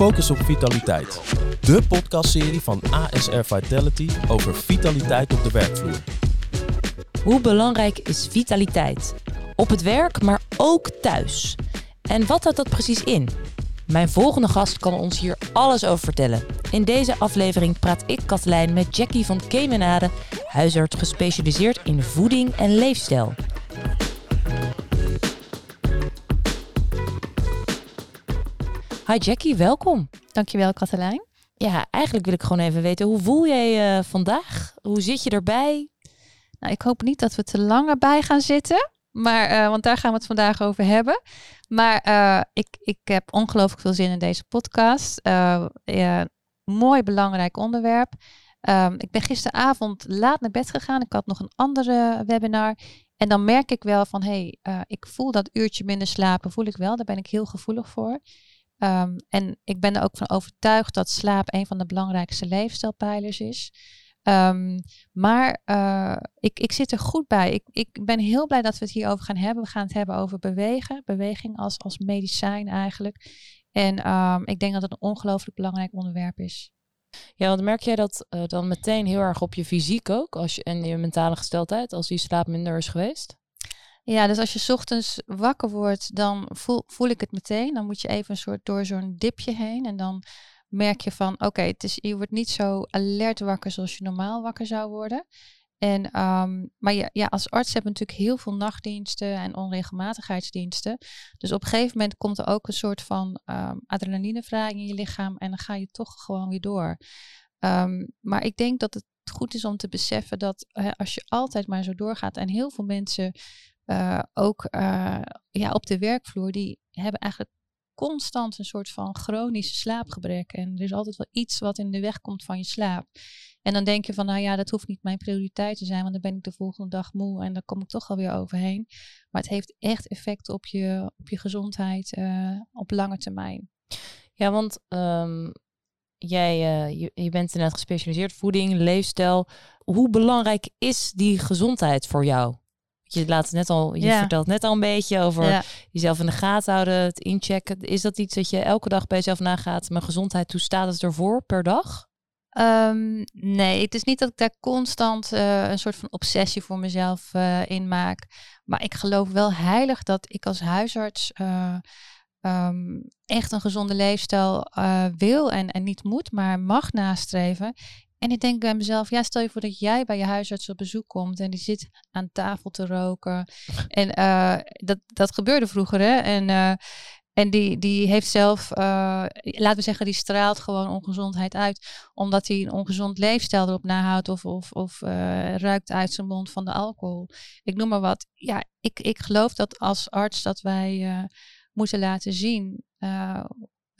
Focus op Vitaliteit. De podcastserie van ASR Vitality over vitaliteit op de werkvloer. Hoe belangrijk is vitaliteit? Op het werk, maar ook thuis. En wat houdt dat precies in? Mijn volgende gast kan ons hier alles over vertellen. In deze aflevering praat ik, Katelijn, met Jackie van Kemenade, huisarts gespecialiseerd in voeding en leefstijl. Hi Jackie, welkom. Dankjewel, Katelijn. Ja, eigenlijk wil ik gewoon even weten, hoe voel jij uh, vandaag? Hoe zit je erbij? Nou, ik hoop niet dat we te lang erbij gaan zitten. Maar, uh, want daar gaan we het vandaag over hebben. Maar uh, ik, ik heb ongelooflijk veel zin in deze podcast. mooi belangrijk onderwerp. Um, ik ben gisteravond laat naar bed gegaan. Ik had nog een andere webinar. En dan merk ik wel van, hé, hey, ik voel dat uurtje minder slapen, voel ik wel. Daar ben ik heel gevoelig voor. Um, en ik ben er ook van overtuigd dat slaap een van de belangrijkste leefstijlpijlers is. Um, maar uh, ik, ik zit er goed bij. Ik, ik ben heel blij dat we het hierover gaan hebben. We gaan het hebben over bewegen. Beweging als, als medicijn eigenlijk. En um, ik denk dat het een ongelooflijk belangrijk onderwerp is. Ja, want merk jij dat uh, dan meteen heel erg op je fysiek ook? Als je, en je mentale gesteldheid, als die slaap minder is geweest? Ja, dus als je ochtends wakker wordt, dan voel, voel ik het meteen. Dan moet je even een soort door zo'n dipje heen. En dan merk je van, oké, je wordt niet zo alert wakker zoals je normaal wakker zou worden. En, um, maar ja, als arts hebben we natuurlijk heel veel nachtdiensten en onregelmatigheidsdiensten. Dus op een gegeven moment komt er ook een soort van um, in je lichaam en dan ga je toch gewoon weer door. Um, maar ik denk dat het goed is om te beseffen dat uh, als je altijd maar zo doorgaat en heel veel mensen uh, ook uh, ja, op de werkvloer, die hebben eigenlijk constant een soort van chronisch slaapgebrek. En er is altijd wel iets wat in de weg komt van je slaap. En dan denk je van, nou ja, dat hoeft niet mijn prioriteit te zijn, want dan ben ik de volgende dag moe en dan kom ik toch alweer overheen. Maar het heeft echt effect op je, op je gezondheid uh, op lange termijn. Ja, want um, jij je, je bent inderdaad gespecialiseerd voeding, leefstijl. Hoe belangrijk is die gezondheid voor jou? Je laat het net al, je ja. vertelt net al een beetje over ja. jezelf in de gaten houden, het inchecken. Is dat iets dat je elke dag bij jezelf nagaat? Mijn gezondheid, hoe staat het ervoor per dag? Um, nee, het is niet dat ik daar constant uh, een soort van obsessie voor mezelf uh, in maak. Maar ik geloof wel heilig dat ik als huisarts uh, um, echt een gezonde leefstijl wil en, en niet moet, maar mag nastreven. En ik denk bij mezelf, ja, stel je voor dat jij bij je huisarts op bezoek komt en die zit aan tafel te roken. En uh, dat, dat gebeurde vroeger, hè? En, uh, en die, die heeft zelf, uh, laten we zeggen, die straalt gewoon ongezondheid uit, omdat hij een ongezond leefstijl erop nahoudt of, of, of ruikt uit zijn mond van de alcohol. Ik noem maar wat. Ja, ik, ik geloof dat als arts dat wij moeten laten zien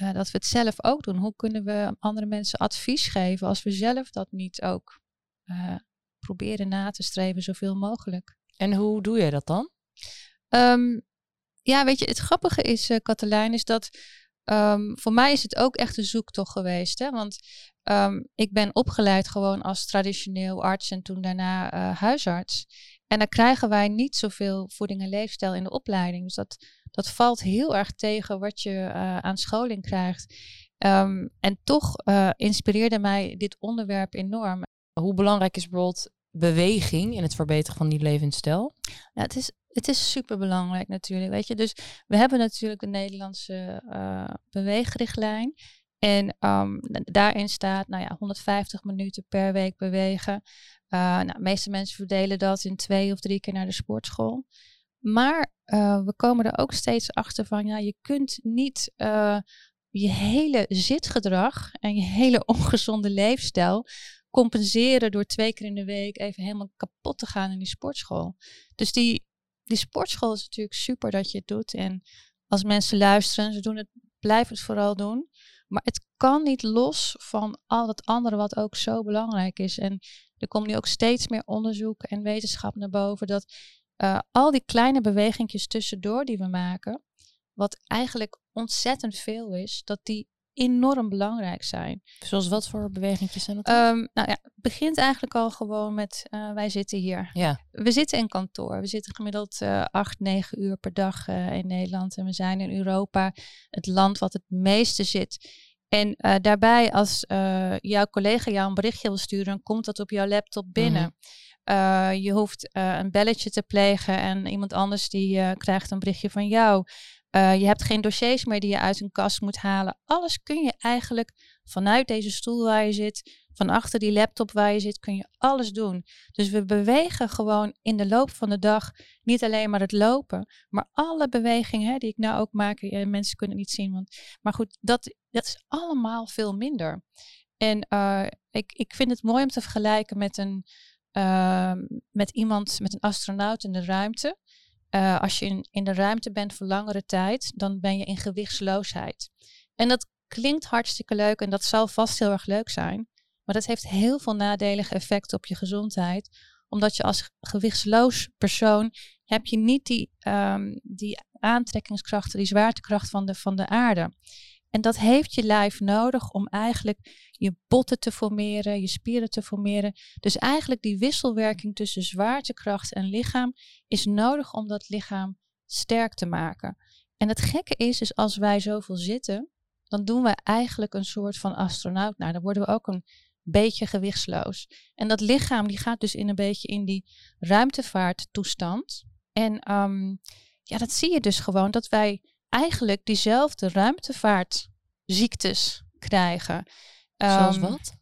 uh, dat we het zelf ook doen. Hoe kunnen we andere mensen advies geven als we zelf dat niet ook uh, proberen na te streven zoveel mogelijk? En hoe doe je dat dan? Um, ja, weet je, het grappige is, uh, Katelijn, is dat um, voor mij is het ook echt een zoektocht geweest. Hè? Want um, ik ben opgeleid gewoon als traditioneel arts en toen daarna huisarts. En dan krijgen wij niet zoveel voeding en leefstijl in de opleiding. Dus dat dat valt heel erg tegen wat je uh, aan scholing krijgt. Um, en toch uh, inspireerde mij dit onderwerp enorm. Hoe belangrijk is bijvoorbeeld beweging in het verbeteren van die levensstijl? Ja, het is, het is super belangrijk natuurlijk. Weet je, dus we hebben natuurlijk de Nederlandse uh, beweegrichtlijn. En um, daarin staat, nou ja, 150 minuten per week bewegen. nou, de meeste mensen verdelen dat in twee of drie keer naar de sportschool. Maar uh, we komen er ook steeds achter van, ja, je kunt niet uh, je hele zitgedrag en je hele ongezonde leefstijl compenseren door twee keer in de week even helemaal kapot te gaan in die sportschool. Dus die, die sportschool is natuurlijk super dat je het doet. En als mensen luisteren, ze doen het, blijf het vooral doen. Maar het kan niet los van al het andere wat ook zo belangrijk is. En er komt nu ook steeds meer onderzoek en wetenschap naar boven dat uh, al die kleine bewegingjes tussendoor die we maken, wat eigenlijk ontzettend veel is, dat die enorm belangrijk zijn. Zoals wat voor bewegingjes zijn dat? Um, nou ja, het begint eigenlijk al gewoon met uh, wij zitten hier. Ja. We zitten in kantoor. We zitten gemiddeld uh, acht, negen uur per dag uh, in Nederland. En we zijn in Europa het land wat het meeste zit En daarbij, als jouw collega jou een berichtje wil sturen, dan komt dat op jouw laptop binnen. Mm -hmm. uh, je hoeft een belletje te plegen en iemand anders die krijgt een berichtje van jou. Je hebt geen dossiers meer die je uit een kast moet halen. Alles kun je eigenlijk vanuit deze stoel waar je zit, van achter die laptop waar je zit, kun je alles doen. Dus we bewegen gewoon in de loop van de dag niet alleen maar het lopen, maar alle bewegingen hè, die ik nou ook maak. Ja, mensen kunnen het niet zien, want, maar goed, dat, dat is allemaal veel minder. En uh, ik, ik vind het mooi om te vergelijken met, een, uh, met iemand, met een astronaut in de ruimte. Uh, als je in, in de ruimte bent voor langere tijd, dan ben je in gewichtsloosheid. En dat klinkt hartstikke leuk en dat zal vast heel erg leuk zijn. Maar dat heeft heel veel nadelige effecten op je gezondheid. Omdat je als gewichtsloos persoon heb je niet die, um, die aantrekkingskrachten, die zwaartekracht van de, van de aarde. En dat heeft je lijf nodig om eigenlijk je botten te formeren, je spieren te formeren. Dus eigenlijk die wisselwerking tussen zwaartekracht en lichaam is nodig om dat lichaam sterk te maken. En het gekke is, is als wij zoveel zitten, dan doen we eigenlijk een soort van astronaut. Nou, dan worden we ook een beetje gewichtsloos. En dat lichaam die gaat dus in een beetje in die ruimtevaarttoestand. En um, ja, dat zie je dus gewoon dat wij eigenlijk diezelfde ruimtevaartziektes krijgen. Zoals um, wat?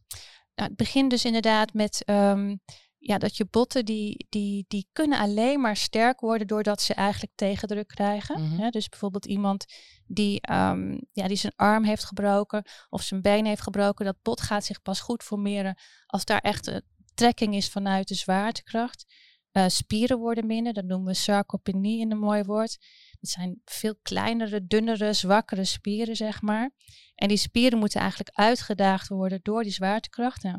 Nou, het begint dus inderdaad met um, ja, dat je botten die, die, die kunnen alleen maar sterk worden doordat ze eigenlijk tegendruk krijgen. Mm -hmm. dus bijvoorbeeld iemand die, um, ja, die zijn arm heeft gebroken of zijn been heeft gebroken, dat bot gaat zich pas goed formeren als daar echt een trekking is vanuit de zwaartekracht. Uh, spieren worden minder, dat noemen we sarcopenie in een mooi woord. Het zijn veel kleinere, dunnere, zwakkere spieren, zeg maar. En die spieren moeten eigenlijk uitgedaagd worden door die zwaartekracht. Nou,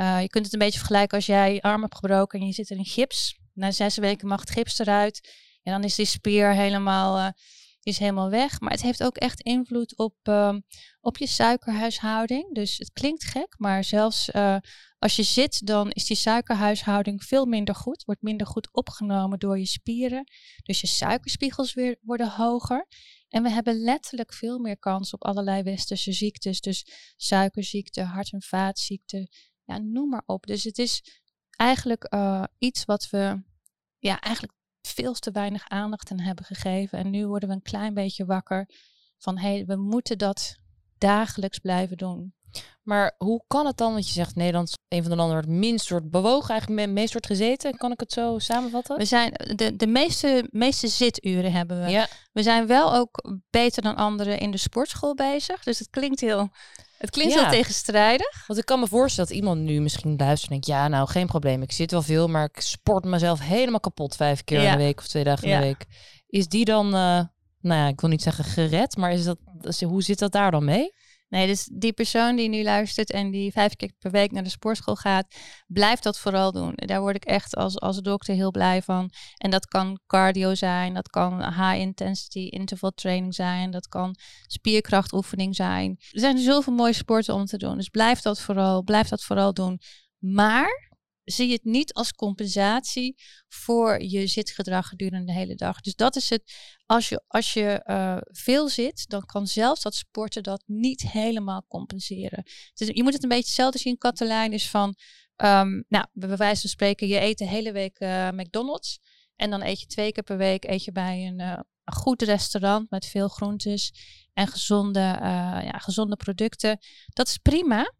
uh, je kunt het een beetje vergelijken als jij je arm hebt gebroken en je zit er in gips. Na zes weken mag het gips eruit. En dan is die spier helemaal, uh, is helemaal weg. Maar het heeft ook echt invloed op, uh, op je suikerhuishouding. Dus het klinkt gek, maar zelfs uh, als je zit, dan is die suikerhuishouding veel minder goed. Wordt minder goed opgenomen door je spieren. Dus je suikerspiegels weer worden hoger. En we hebben letterlijk veel meer kans op allerlei westerse ziektes. Dus suikerziekte, hart- en vaatziekten ja, noem maar op. Dus het is eigenlijk uh, iets wat we ja, eigenlijk veel te weinig aandacht aan hebben gegeven. En nu worden we een klein beetje wakker van hé, hey, we moeten dat dagelijks blijven doen. Maar hoe kan het dan, want je zegt Nederland een van de landen waar het minst wordt bewogen, eigenlijk het meest wordt gezeten. Kan ik het zo samenvatten? We zijn de, de meeste, meeste zituren hebben we. Ja. We zijn wel ook beter dan anderen in de sportschool bezig. Dus het klinkt heel het klinkt ja. heel tegenstrijdig. Want ik kan me voorstellen dat iemand nu misschien luistert en denkt... ja, nou, geen probleem. Ik zit wel veel, maar ik sport mezelf helemaal kapot... vijf keer ja. in de week of twee dagen in de week. Is die dan, uh, nou ja, ik wil niet zeggen gered... maar is dat, hoe zit dat daar dan mee? Nee, dus die persoon die nu luistert en die vijf keer per week naar de sportschool gaat, blijft dat vooral doen. Daar word ik echt als, als dokter heel blij van. En dat kan cardio zijn, dat kan high intensity interval training zijn, dat kan spierkrachtoefening zijn. Er zijn zoveel mooie sporten om te doen. Dus blijf dat vooral, blijf dat vooral doen. Maar zie het niet als compensatie voor je zitgedrag gedurende de hele dag. Dus dat is het. Als je, als je uh, veel zit, dan kan zelfs dat sporten dat niet helemaal compenseren. Dus je moet het een beetje hetzelfde zien, Katelijn, is van, um, nou, bij wijze van spreken, je eet de hele week uh, McDonald's. En dan eet je twee keer per week eet je bij een, uh, een goed restaurant met veel groentes en gezonde, ja, gezonde producten. Dat is prima.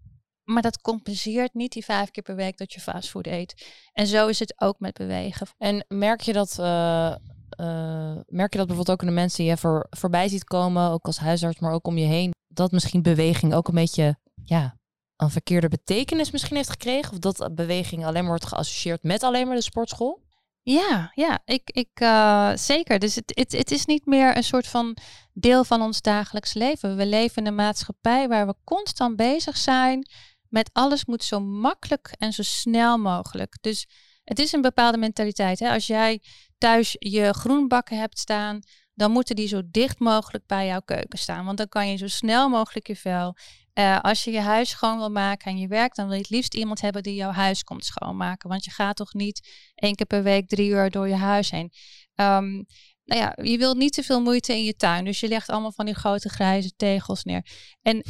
Maar dat compenseert niet die vijf keer per week dat je fastfood eet. En zo is het ook met bewegen. En merk je dat, uh, uh, merk je dat bijvoorbeeld ook in de mensen die je voor, voorbij ziet komen, ook als huisarts, maar ook om je heen, dat misschien beweging ook een beetje, ja, een verkeerde betekenis misschien heeft gekregen? Of dat beweging alleen maar wordt geassocieerd met alleen maar de sportschool? Ja, ja, ik, ik uh, zeker. Dus het, het, het is niet meer een soort van deel van ons dagelijks leven. We leven in een maatschappij waar we constant bezig zijn met alles moet zo makkelijk en zo snel mogelijk. Dus het is een bepaalde mentaliteit. Hè? Als jij thuis je groenbakken hebt staan, dan moeten die zo dicht mogelijk bij jouw keuken staan. Want dan kan je zo snel mogelijk je vuil. Uh, als je je huis schoon wil maken en je werkt, dan wil je het liefst iemand hebben die jouw huis komt schoonmaken. Want je gaat toch niet één keer per week drie uur door je huis heen. Um, nou ja, je wilt niet te veel moeite in je tuin. Dus je legt allemaal van die grote grijze tegels neer. En,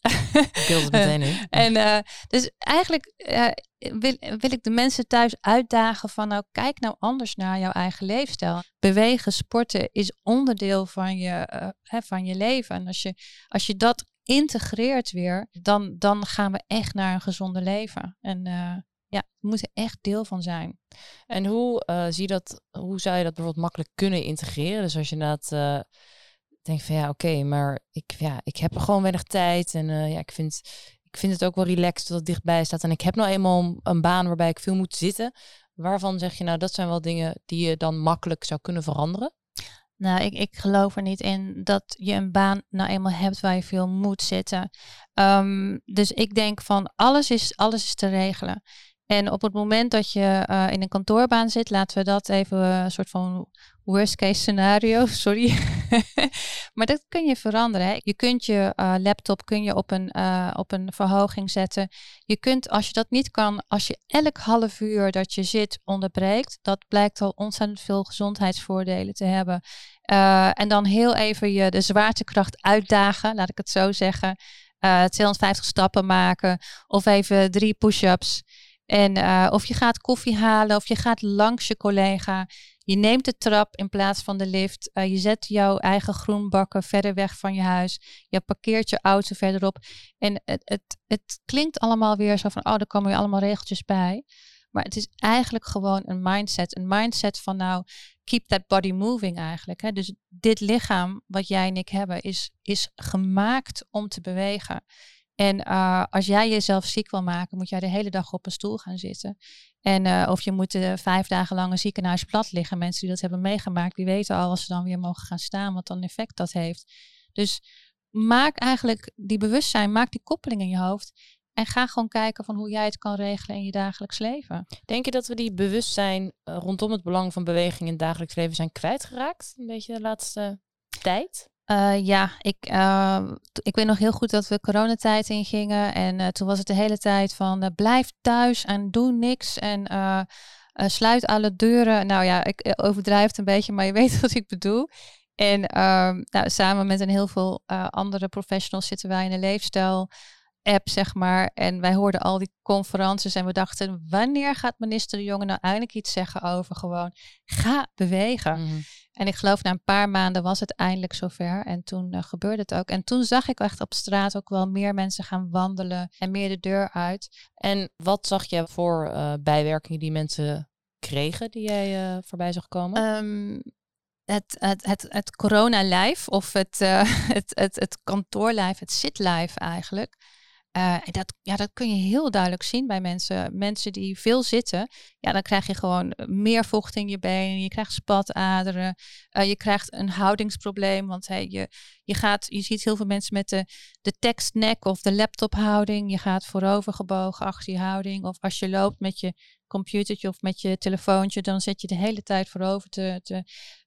het meteen in. en uh, dus eigenlijk uh, wil, wil ik de mensen thuis uitdagen van nou kijk nou anders naar jouw eigen leefstijl. Bewegen, sporten is onderdeel van je, uh, hè, van je leven. En als je, als je dat integreert weer, dan, dan gaan we echt naar een gezonde leven. En ja, we moeten echt deel van zijn. En hoe, uh, zie dat, hoe zou je dat bijvoorbeeld makkelijk kunnen integreren? Dus als je inderdaad uh, denkt van ja, oké, maar ik, ja, ik heb er gewoon weinig tijd. En uh, ja, ik vind, ik vind het ook wel relaxed dat het dichtbij staat. En ik heb nou eenmaal een baan waarbij ik veel moet zitten. Waarvan zeg je nou, dat zijn wel dingen die je dan makkelijk zou kunnen veranderen? Nou, ik, ik geloof er niet in dat je een baan nou eenmaal hebt waar je veel moet zitten. Um, dus ik denk van alles is, alles is te regelen. En op het moment dat je uh, in een kantoorbaan zit, laten we dat even uh, een soort van worst case scenario, sorry. maar dat kun je veranderen. Hè. Je kunt je uh, laptop kun je op, een, op een verhoging zetten. Je kunt, als je dat niet kan, als je elk half uur dat je zit onderbreekt, dat blijkt al ontzettend veel gezondheidsvoordelen te hebben. en dan heel even je de zwaartekracht uitdagen, laat ik het zo zeggen. 250 stappen maken of even drie push-ups. En uh, of je gaat koffie halen of je gaat langs je collega. Je neemt de trap in plaats van de lift. Uh, je zet jouw eigen groenbakken verder weg van je huis. Je parkeert je auto verderop. En het, het, het klinkt allemaal weer zo van, oh, er komen weer allemaal regeltjes bij. Maar het is eigenlijk gewoon een mindset. Een mindset van nou, keep that body moving eigenlijk. Hè? Dus dit lichaam wat jij en ik hebben is, is gemaakt om te bewegen. En uh, als jij jezelf ziek wil maken, moet jij de hele dag op een stoel gaan zitten. En uh, of je moet uh, vijf dagen lang een ziekenhuis plat liggen. Mensen die dat hebben meegemaakt, die weten al als ze dan weer mogen gaan staan, wat dan effect dat heeft. Dus maak eigenlijk die bewustzijn, maak die koppeling in je hoofd. En ga gewoon kijken van hoe jij het kan regelen in je dagelijks leven. Denk je dat we die bewustzijn rondom het belang van beweging in het dagelijks leven zijn kwijtgeraakt? Een beetje de laatste tijd? Uh, ja, ik, uh, ik weet nog heel goed dat we coronatijd ingingen. En uh, toen was het de hele tijd van blijf thuis en doe niks. En sluit alle deuren. Nou ja, ik overdrijf het een beetje, maar je weet wat ik bedoel. En ehm, nou, samen met een heel veel andere professionals zitten wij in een leefstijl app, zeg maar. En wij hoorden al die conferences en we dachten, wanneer gaat minister De Jonge nou eindelijk iets zeggen over gewoon ga bewegen? Mhm. En ik geloof na een paar maanden was het eindelijk zover. En toen uh, gebeurde het ook. En toen zag ik echt op straat ook wel meer mensen gaan wandelen en meer de deur uit. En wat zag je voor uh, bijwerkingen die mensen kregen, die jij uh, voorbij zag komen? Um, het, het, het, het corona-lijf of het, het, het, het kantoorlijf, het zitlijf eigenlijk. Uh, dat, ja, dat kun je heel duidelijk zien bij mensen. Mensen die veel zitten, ja, dan krijg je gewoon meer vocht in je benen. Je krijgt spataderen. Uh, je krijgt een houdingsprobleem. Want hey, je, je, gaat, je ziet heel veel mensen met de, de tekstnek of de laptophouding. Je gaat voorover gebogen achter je houding. Of als je loopt met je computertje of met je telefoontje, dan zet je de hele tijd voorover te, te,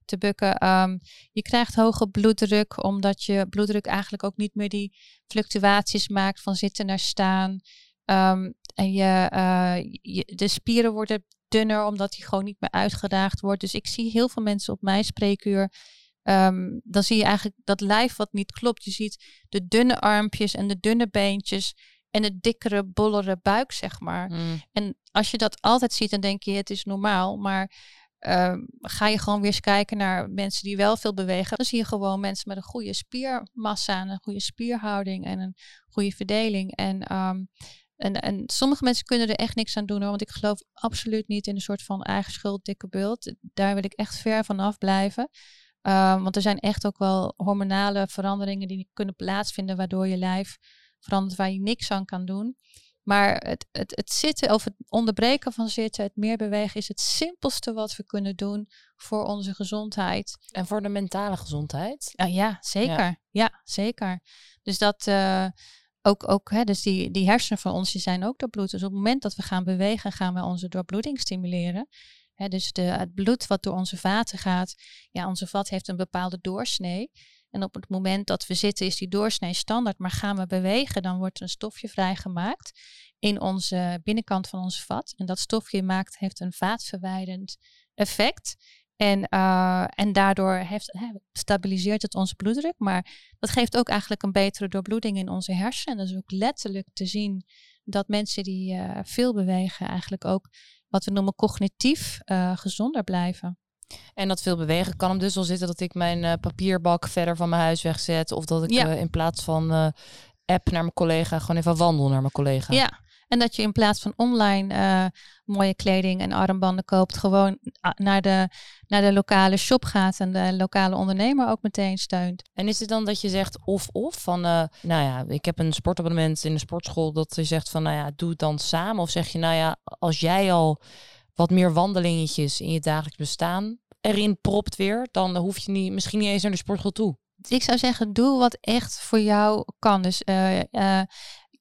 te bukken. Um, je krijgt hoge bloeddruk, omdat je bloeddruk eigenlijk ook niet meer die fluctuaties maakt van zitten naar staan. Um, en je, uh, je, de spieren worden dunner, omdat die gewoon niet meer uitgedaagd wordt. Dus ik zie heel veel mensen op mijn spreekuur. Um, dan zie je eigenlijk dat lijf wat niet klopt. Je ziet de dunne armpjes en de dunne beentjes en de dikkere, bollere buik, zeg maar. Mm. En als je dat altijd ziet, dan denk je het is normaal. Maar uh, ga je gewoon weer eens kijken naar mensen die wel veel bewegen. Dan zie je gewoon mensen met een goede spiermassa en een goede spierhouding en een goede verdeling. En, um, en, en sommige mensen kunnen er echt niks aan doen hoor. Want ik geloof absoluut niet in een soort van eigen schuld, dikke bult. Daar wil ik echt ver van af blijven. Um, want er zijn echt ook wel hormonale veranderingen die kunnen plaatsvinden waardoor je lijf verandert waar je niks aan kan doen. Maar het, het, het zitten of het onderbreken van zitten, het meer bewegen, is het simpelste wat we kunnen doen voor onze gezondheid. En voor de mentale gezondheid? Ja, ja zeker. Ja. zeker. Dus dat uh, ook, ook hè, dus die, die hersenen van ons die zijn ook doorbloed. Dus op het moment dat we gaan bewegen, gaan we onze doorbloeding stimuleren. Hè, dus de, het bloed wat door onze vaten gaat, ja, onze vat heeft een bepaalde doorsnee. En op het moment dat we zitten is die doorsnee standaard, maar gaan we bewegen, dan wordt een stofje vrijgemaakt in onze binnenkant van ons vat. En dat stofje maakt, heeft een vaatverwijdend effect. En, uh, en daardoor heeft, stabiliseert het onze bloeddruk. Maar dat geeft ook eigenlijk een betere doorbloeding in onze hersenen. En dat is ook letterlijk te zien dat mensen die uh, veel bewegen eigenlijk ook wat we noemen cognitief uh, gezonder blijven. En dat veel bewegen kan hem dus al zitten dat ik mijn papierbak verder van mijn huis wegzet. Of dat ik ja. in plaats van app naar mijn collega gewoon even wandel naar mijn collega. Ja, en dat je in plaats van online mooie kleding en armbanden koopt, gewoon naar de, naar de lokale shop gaat en de lokale ondernemer ook meteen steunt. En is het dan dat je zegt of-of? Van, nou ja, ik heb een sportabonnement in de sportschool, dat je zegt van, nou ja, doe het dan samen. Of zeg je, nou ja, als jij al wat meer wandelingetjes in je dagelijks bestaan erin propt weer, dan hoef je niet, misschien niet eens naar de sportschool toe. Ik zou zeggen, doe wat echt voor jou kan. Dus uh,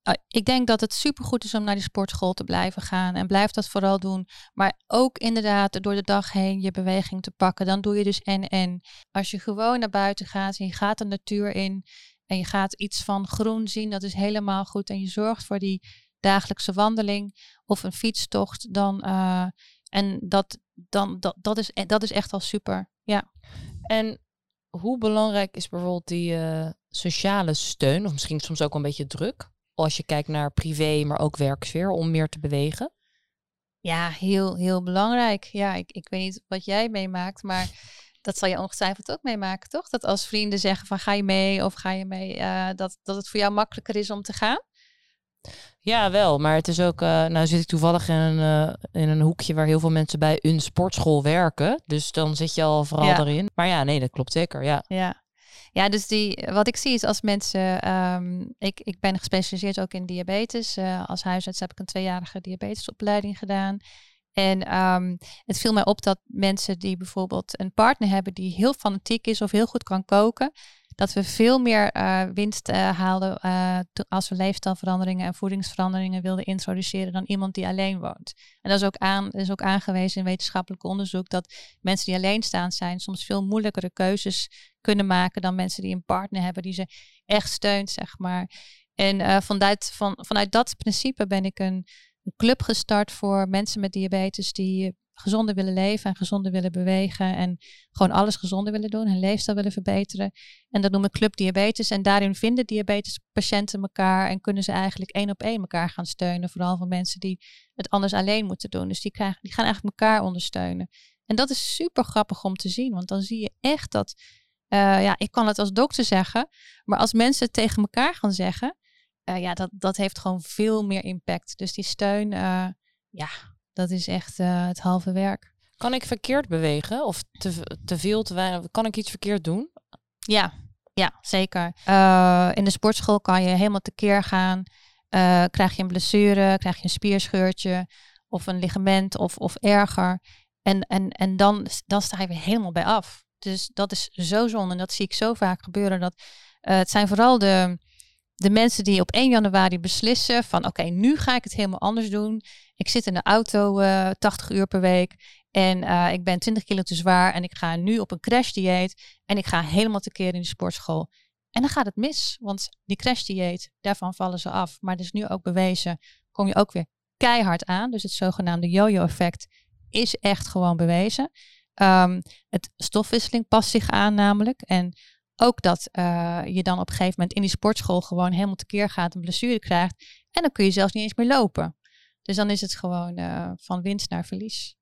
Ah, ik denk dat het supergoed is om naar die sportschool te blijven gaan. En blijf dat vooral doen. Maar ook inderdaad door de dag heen je beweging te pakken. Dan doe je dus en en. Als je gewoon naar buiten gaat en je gaat de natuur in. En je gaat iets van groen zien. Dat is helemaal goed. En je zorgt voor die dagelijkse wandeling of een fietstocht. Dan, uh, en dat, dan, dat, dat, is, dat is echt al super. Ja. En hoe belangrijk is bijvoorbeeld die uh, sociale steun? Of misschien soms ook een beetje druk? als je kijkt naar privé, maar ook werksfeer, om meer te bewegen? Ja, heel, heel belangrijk. Ja, ik, ik weet niet wat jij meemaakt, maar dat zal je ongetwijfeld ook meemaken, toch? Dat als vrienden zeggen van ga je mee of ga je mee, uh, dat, dat het voor jou makkelijker is om te gaan? Ja, wel. Maar het is ook, uh, nou zit ik toevallig in een, uh, in een hoekje waar heel veel mensen bij een sportschool werken. Dus dan zit je al vooral ja. erin. Maar ja, nee, dat klopt zeker. Ja. ja. Ja, dus die, wat ik zie is als mensen. Um, ik, ik ben gespecialiseerd ook in diabetes. Uh, als huisarts heb ik een tweejarige diabetesopleiding gedaan. En um, het viel mij op dat mensen die bijvoorbeeld een partner hebben die heel fanatiek is of heel goed kan koken, dat we veel meer uh, winst uh, haalden uh, als we leefstijlveranderingen en voedingsveranderingen wilden introduceren dan iemand die alleen woont. En dat is ook, aan, is ook aangewezen in wetenschappelijk onderzoek dat mensen die alleenstaand zijn soms veel moeilijkere keuzes kunnen maken dan mensen die een partner hebben die ze echt steunt, zeg maar. En vanuit, van, vanuit dat principe ben ik een club gestart voor mensen met diabetes die gezonder willen leven en gezonder willen bewegen en gewoon alles gezonder willen doen, hun leefstijl willen verbeteren. En dat noemen Club Diabetes. En daarin vinden diabetespatiënten elkaar en kunnen ze eigenlijk één op één elkaar gaan steunen. Vooral voor mensen die het anders alleen moeten doen. Dus die, krijgen, die gaan eigenlijk elkaar ondersteunen. En dat is super grappig om te zien, want dan zie je echt dat, uh, ja, ik kan het als dokter zeggen, maar als mensen het tegen elkaar gaan zeggen, uh, ja, dat, dat heeft gewoon veel meer impact. Dus die steun, uh, ja, dat is echt uh, het halve werk. Kan ik verkeerd bewegen of te, te veel, te weinig? Kan ik iets verkeerd doen? Ja, ja zeker. Uh, in de sportschool kan je helemaal tekeer gaan. Uh, krijg je een blessure, krijg je een spierscheurtje of een ligament of, of erger. En, en, en dan, dan sta je weer helemaal bij af. Dus dat is zo zonde. En dat zie ik zo vaak gebeuren. Dat, het zijn vooral de, de mensen die op 1 januari beslissen van oké, nu ga ik het helemaal anders doen. Ik zit in de auto uh, 80 uur per week en uh, ik ben 20 kilo te zwaar en ik ga nu op een crashdieet en ik ga helemaal tekeer in de sportschool. En dan gaat het mis, want die crashdieet, daarvan vallen ze af. Maar het is nu ook bewezen, kom je ook weer keihard aan. Dus het zogenaamde yo-yo effect is echt gewoon bewezen. Um, het stofwisseling past zich aan namelijk. En ook dat uh, je dan op een gegeven moment in die sportschool gewoon helemaal tekeer gaat, een blessure krijgt. En dan kun je zelfs niet eens meer lopen. Dus dan is het gewoon uh, van winst naar verlies.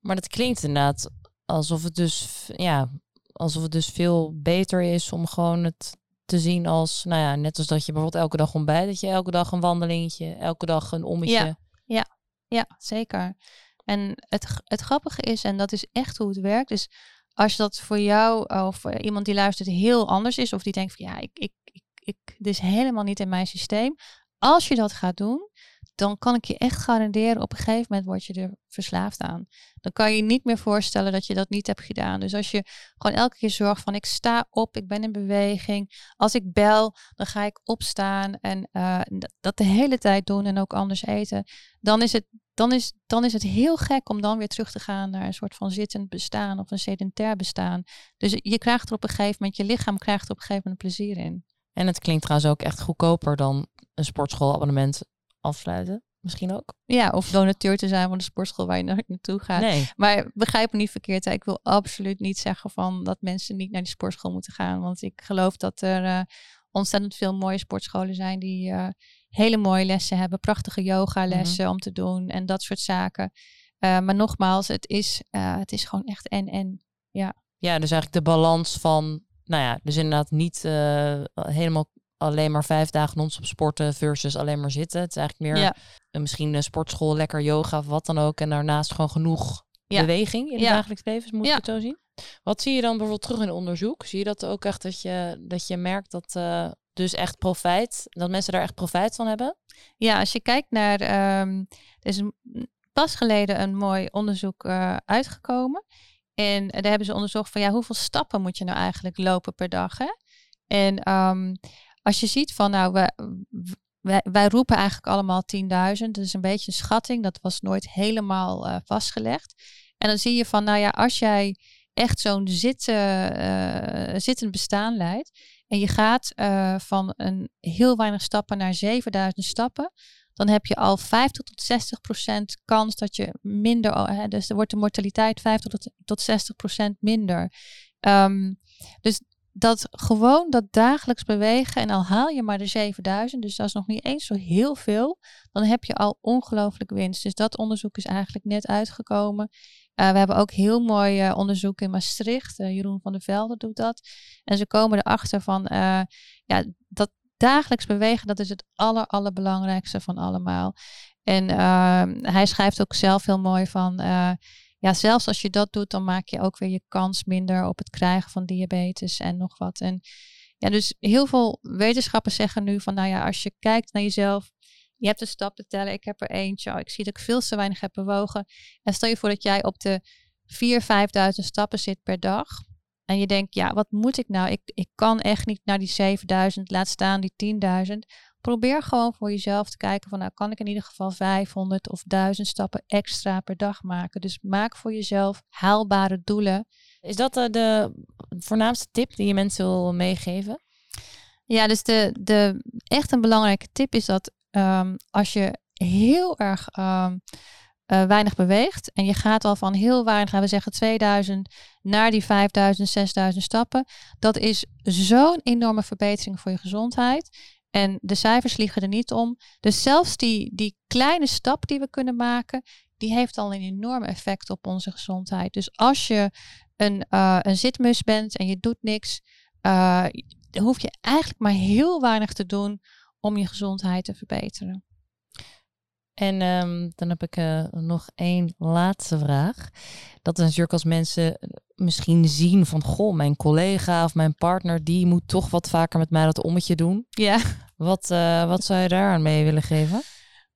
Maar dat klinkt inderdaad alsof het dus, ja, alsof het dus veel beter is om gewoon het te zien als, nou ja, net als dat je bijvoorbeeld elke dag ontbijt, dat je elke dag een wandelingetje, elke dag een ommetje. Ja, ja, ja zeker. En het, het grappige is, en dat is echt hoe het werkt, is als dat voor jou of iemand die luistert heel anders is, of die denkt van ja, ik, ik, ik, ik, dit is helemaal niet in mijn systeem. Als je dat gaat doen, dan kan ik je echt garanderen, op een gegeven moment word je er verslaafd aan. Dan kan je je niet meer voorstellen dat je dat niet hebt gedaan. Dus als je gewoon elke keer zorgt van ik sta op, ik ben in beweging. Als ik bel, dan ga ik opstaan en uh, dat de hele tijd doen en ook anders eten. Dan is, het, dan, is, dan is het heel gek om dan weer terug te gaan naar een soort van zittend bestaan of een sedentair bestaan. Dus je krijgt er op een gegeven moment, je lichaam krijgt er op een gegeven moment plezier in. En het klinkt trouwens ook echt goedkoper dan een sportschoolabonnement afsluiten. misschien ook. Ja, of donateur te zijn van de sportschool waar je naartoe gaat. Nee. Maar begrijp me niet verkeerd. hè. Ik wil absoluut niet zeggen van dat mensen niet naar die sportschool moeten gaan. Want ik geloof dat er eh, ontzettend veel mooie sportscholen zijn die eh, hele mooie lessen hebben. Prachtige yogalessen om te doen en dat soort zaken. Eh, maar nogmaals, het is, het is gewoon echt en en. Ja, dus eigenlijk de balans van, nou ja, dus inderdaad niet eh, helemaal alleen maar vijf dagen non-stop sporten versus alleen maar zitten. Het is eigenlijk meer Ja. misschien een sportschool, lekker yoga of wat dan ook. En daarnaast gewoon genoeg Ja. beweging in het Ja. dagelijks leven, moet je het zo zien. Wat zie je dan bijvoorbeeld terug in onderzoek? Zie je dat ook echt dat je, dat je merkt dat eh, dus echt profijt, dat mensen daar echt profijt van hebben? Ja, als je kijkt naar. ehm, er is pas geleden een mooi onderzoek eh, uitgekomen. En daar hebben ze onderzocht van ja, hoeveel stappen moet je nou eigenlijk lopen per dag? Hè? En ehm, als je ziet van nou, we, wij, wij roepen eigenlijk allemaal 10.000. Dat is een beetje een schatting. Dat was nooit helemaal eh, vastgelegd. En dan zie je van nou ja, als jij echt zo'n zitten, eh, zittend bestaan leidt. En je gaat eh, van een heel weinig stappen naar 7000 stappen. Dan heb je al 50 tot 60 procent kans dat je minder. Hè, dus er wordt de mortaliteit 50 tot, tot 60 procent minder. Ehm, dus dat gewoon dat dagelijks bewegen. En al haal je maar de 7000. Dus dat is nog niet eens zo heel veel. Dan heb je al ongelooflijk winst. Dus dat onderzoek is eigenlijk net uitgekomen. Uh, we hebben ook heel mooi uh, onderzoek in Maastricht. Uh, Jeroen van der Velde doet dat. En ze komen erachter van ja, dat dagelijks bewegen, dat is het aller, allerbelangrijkste van allemaal. En uh, hij schrijft ook zelf heel mooi van uh, ja, zelfs als je dat doet, dan maak je ook weer je kans minder op het krijgen van diabetes en nog wat. En ja, dus heel veel wetenschappers zeggen nu van nou ja, als je kijkt naar jezelf, je hebt een stap te tellen, ik heb er eentje, oh, ik zie dat ik veel te weinig heb bewogen. En stel je voor dat jij op de 4.000, 5.000 stappen zit per dag. En je denkt, ja, wat moet ik nou? Ik, ik kan echt niet naar die 7000, laat staan die 10.000. Probeer gewoon voor jezelf te kijken van, nou kan ik in ieder geval 500 of 1000 stappen extra per dag maken. Dus maak voor jezelf haalbare doelen. Is dat uh, de voornaamste tip die je mensen wil meegeven? Ja, dus de, de echt een belangrijke tip is dat um, als je heel erg um, uh, weinig beweegt en je gaat al van heel weinig, gaan we zeggen 2000 naar die 5000, 6000 stappen, dat is zo'n enorme verbetering voor je gezondheid. En de cijfers liegen er niet om. Dus zelfs die, die kleine stap die we kunnen maken, die heeft al een enorm effect op onze gezondheid. Dus als je een, uh, een zitmus bent en je doet niks, uh, hoef je eigenlijk maar heel weinig te doen om je gezondheid te verbeteren. En um, dan heb ik uh, nog één laatste vraag. Dat is natuurlijk als mensen misschien zien van... goh, mijn collega of mijn partner... die moet toch wat vaker met mij dat ommetje doen. Ja. Wat, uh, wat zou je daar aan mee willen geven?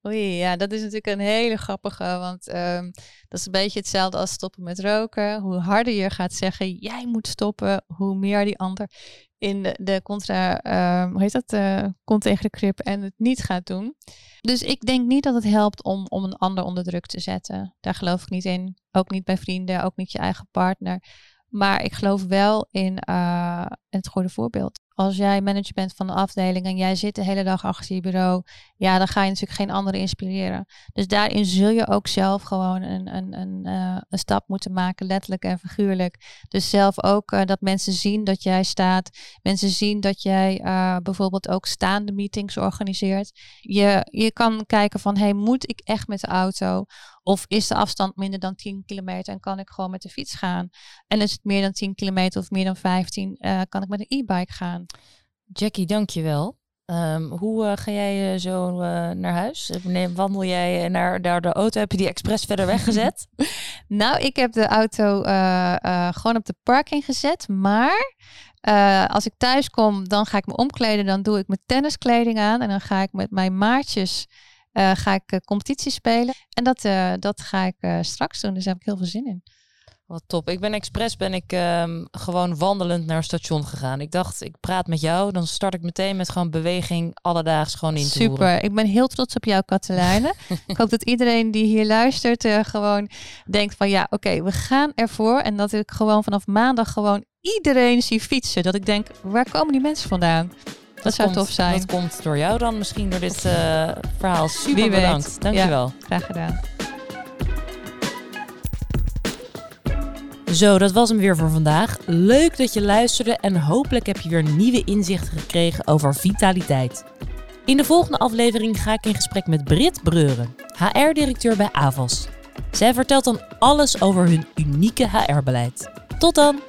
Oei, ja, dat is natuurlijk een hele grappige, want um, dat is een beetje hetzelfde als stoppen met roken. Hoe harder je gaat zeggen, jij moet stoppen, hoe meer die ander in de, contra, uh, hoe heet dat, uh, tegen de krip en het niet gaat doen. Dus ik denk niet dat het helpt om, om een ander onder druk te zetten. Daar geloof ik niet in. Ook niet bij vrienden, ook niet je eigen partner. Maar ik geloof wel in uh, het goede voorbeeld. Als jij manager bent van een afdeling en jij zit de hele dag achter je bureau, ja, dan ga je natuurlijk geen anderen inspireren. Dus daarin zul je ook zelf gewoon een, een, een, uh, een stap moeten maken, letterlijk en figuurlijk. Dus zelf ook uh, dat mensen zien dat jij staat. Mensen zien dat jij uh, bijvoorbeeld ook staande meetings organiseert. Je, je kan kijken van, hey, moet ik echt met de auto? Of is de afstand minder dan 10 kilometer en kan ik gewoon met de fiets gaan? En is het meer dan 10 kilometer of meer dan 15, uh, kan ik met een e-bike gaan? Jackie, dankjewel. Um, hoe uh, ga jij uh, zo naar huis? Nee, wandel jij naar, naar de auto? Heb je die expres verder weggezet? nou, ik heb de auto gewoon op de parking gezet. Maar als ik thuis kom, dan ga ik me omkleden. Dan doe ik mijn tenniskleding aan. En dan ga ik met mijn maatjes uh, ga ik uh, competitie spelen. En dat, uh, dat ga ik straks doen. Dus daar heb ik heel veel zin in. Wat top. Ik ben expres ben ik um, gewoon wandelend naar het station gegaan. Ik dacht, ik praat met jou. Dan start ik meteen met gewoon beweging alledaags gewoon in te Super. Ik ben heel trots op jou, Katelijne. ik hoop dat iedereen die hier luistert gewoon denkt van ja, oké, okay, we gaan ervoor. En dat ik gewoon vanaf maandag gewoon iedereen zie fietsen. Dat ik denk, waar komen die mensen vandaan? Dat, zou tof zijn. Dat komt door jou dan misschien door dit uh, verhaal. Super bedankt. Dankjewel. Ja, graag gedaan. Zo, dat was hem weer voor vandaag. Leuk dat je luisterde en hopelijk heb je weer nieuwe inzichten gekregen over vitaliteit. In de volgende aflevering ga ik in gesprek met Brit Breuren, HR-directeur bij Avos. Zij vertelt dan alles over hun unieke HR-beleid. Tot dan!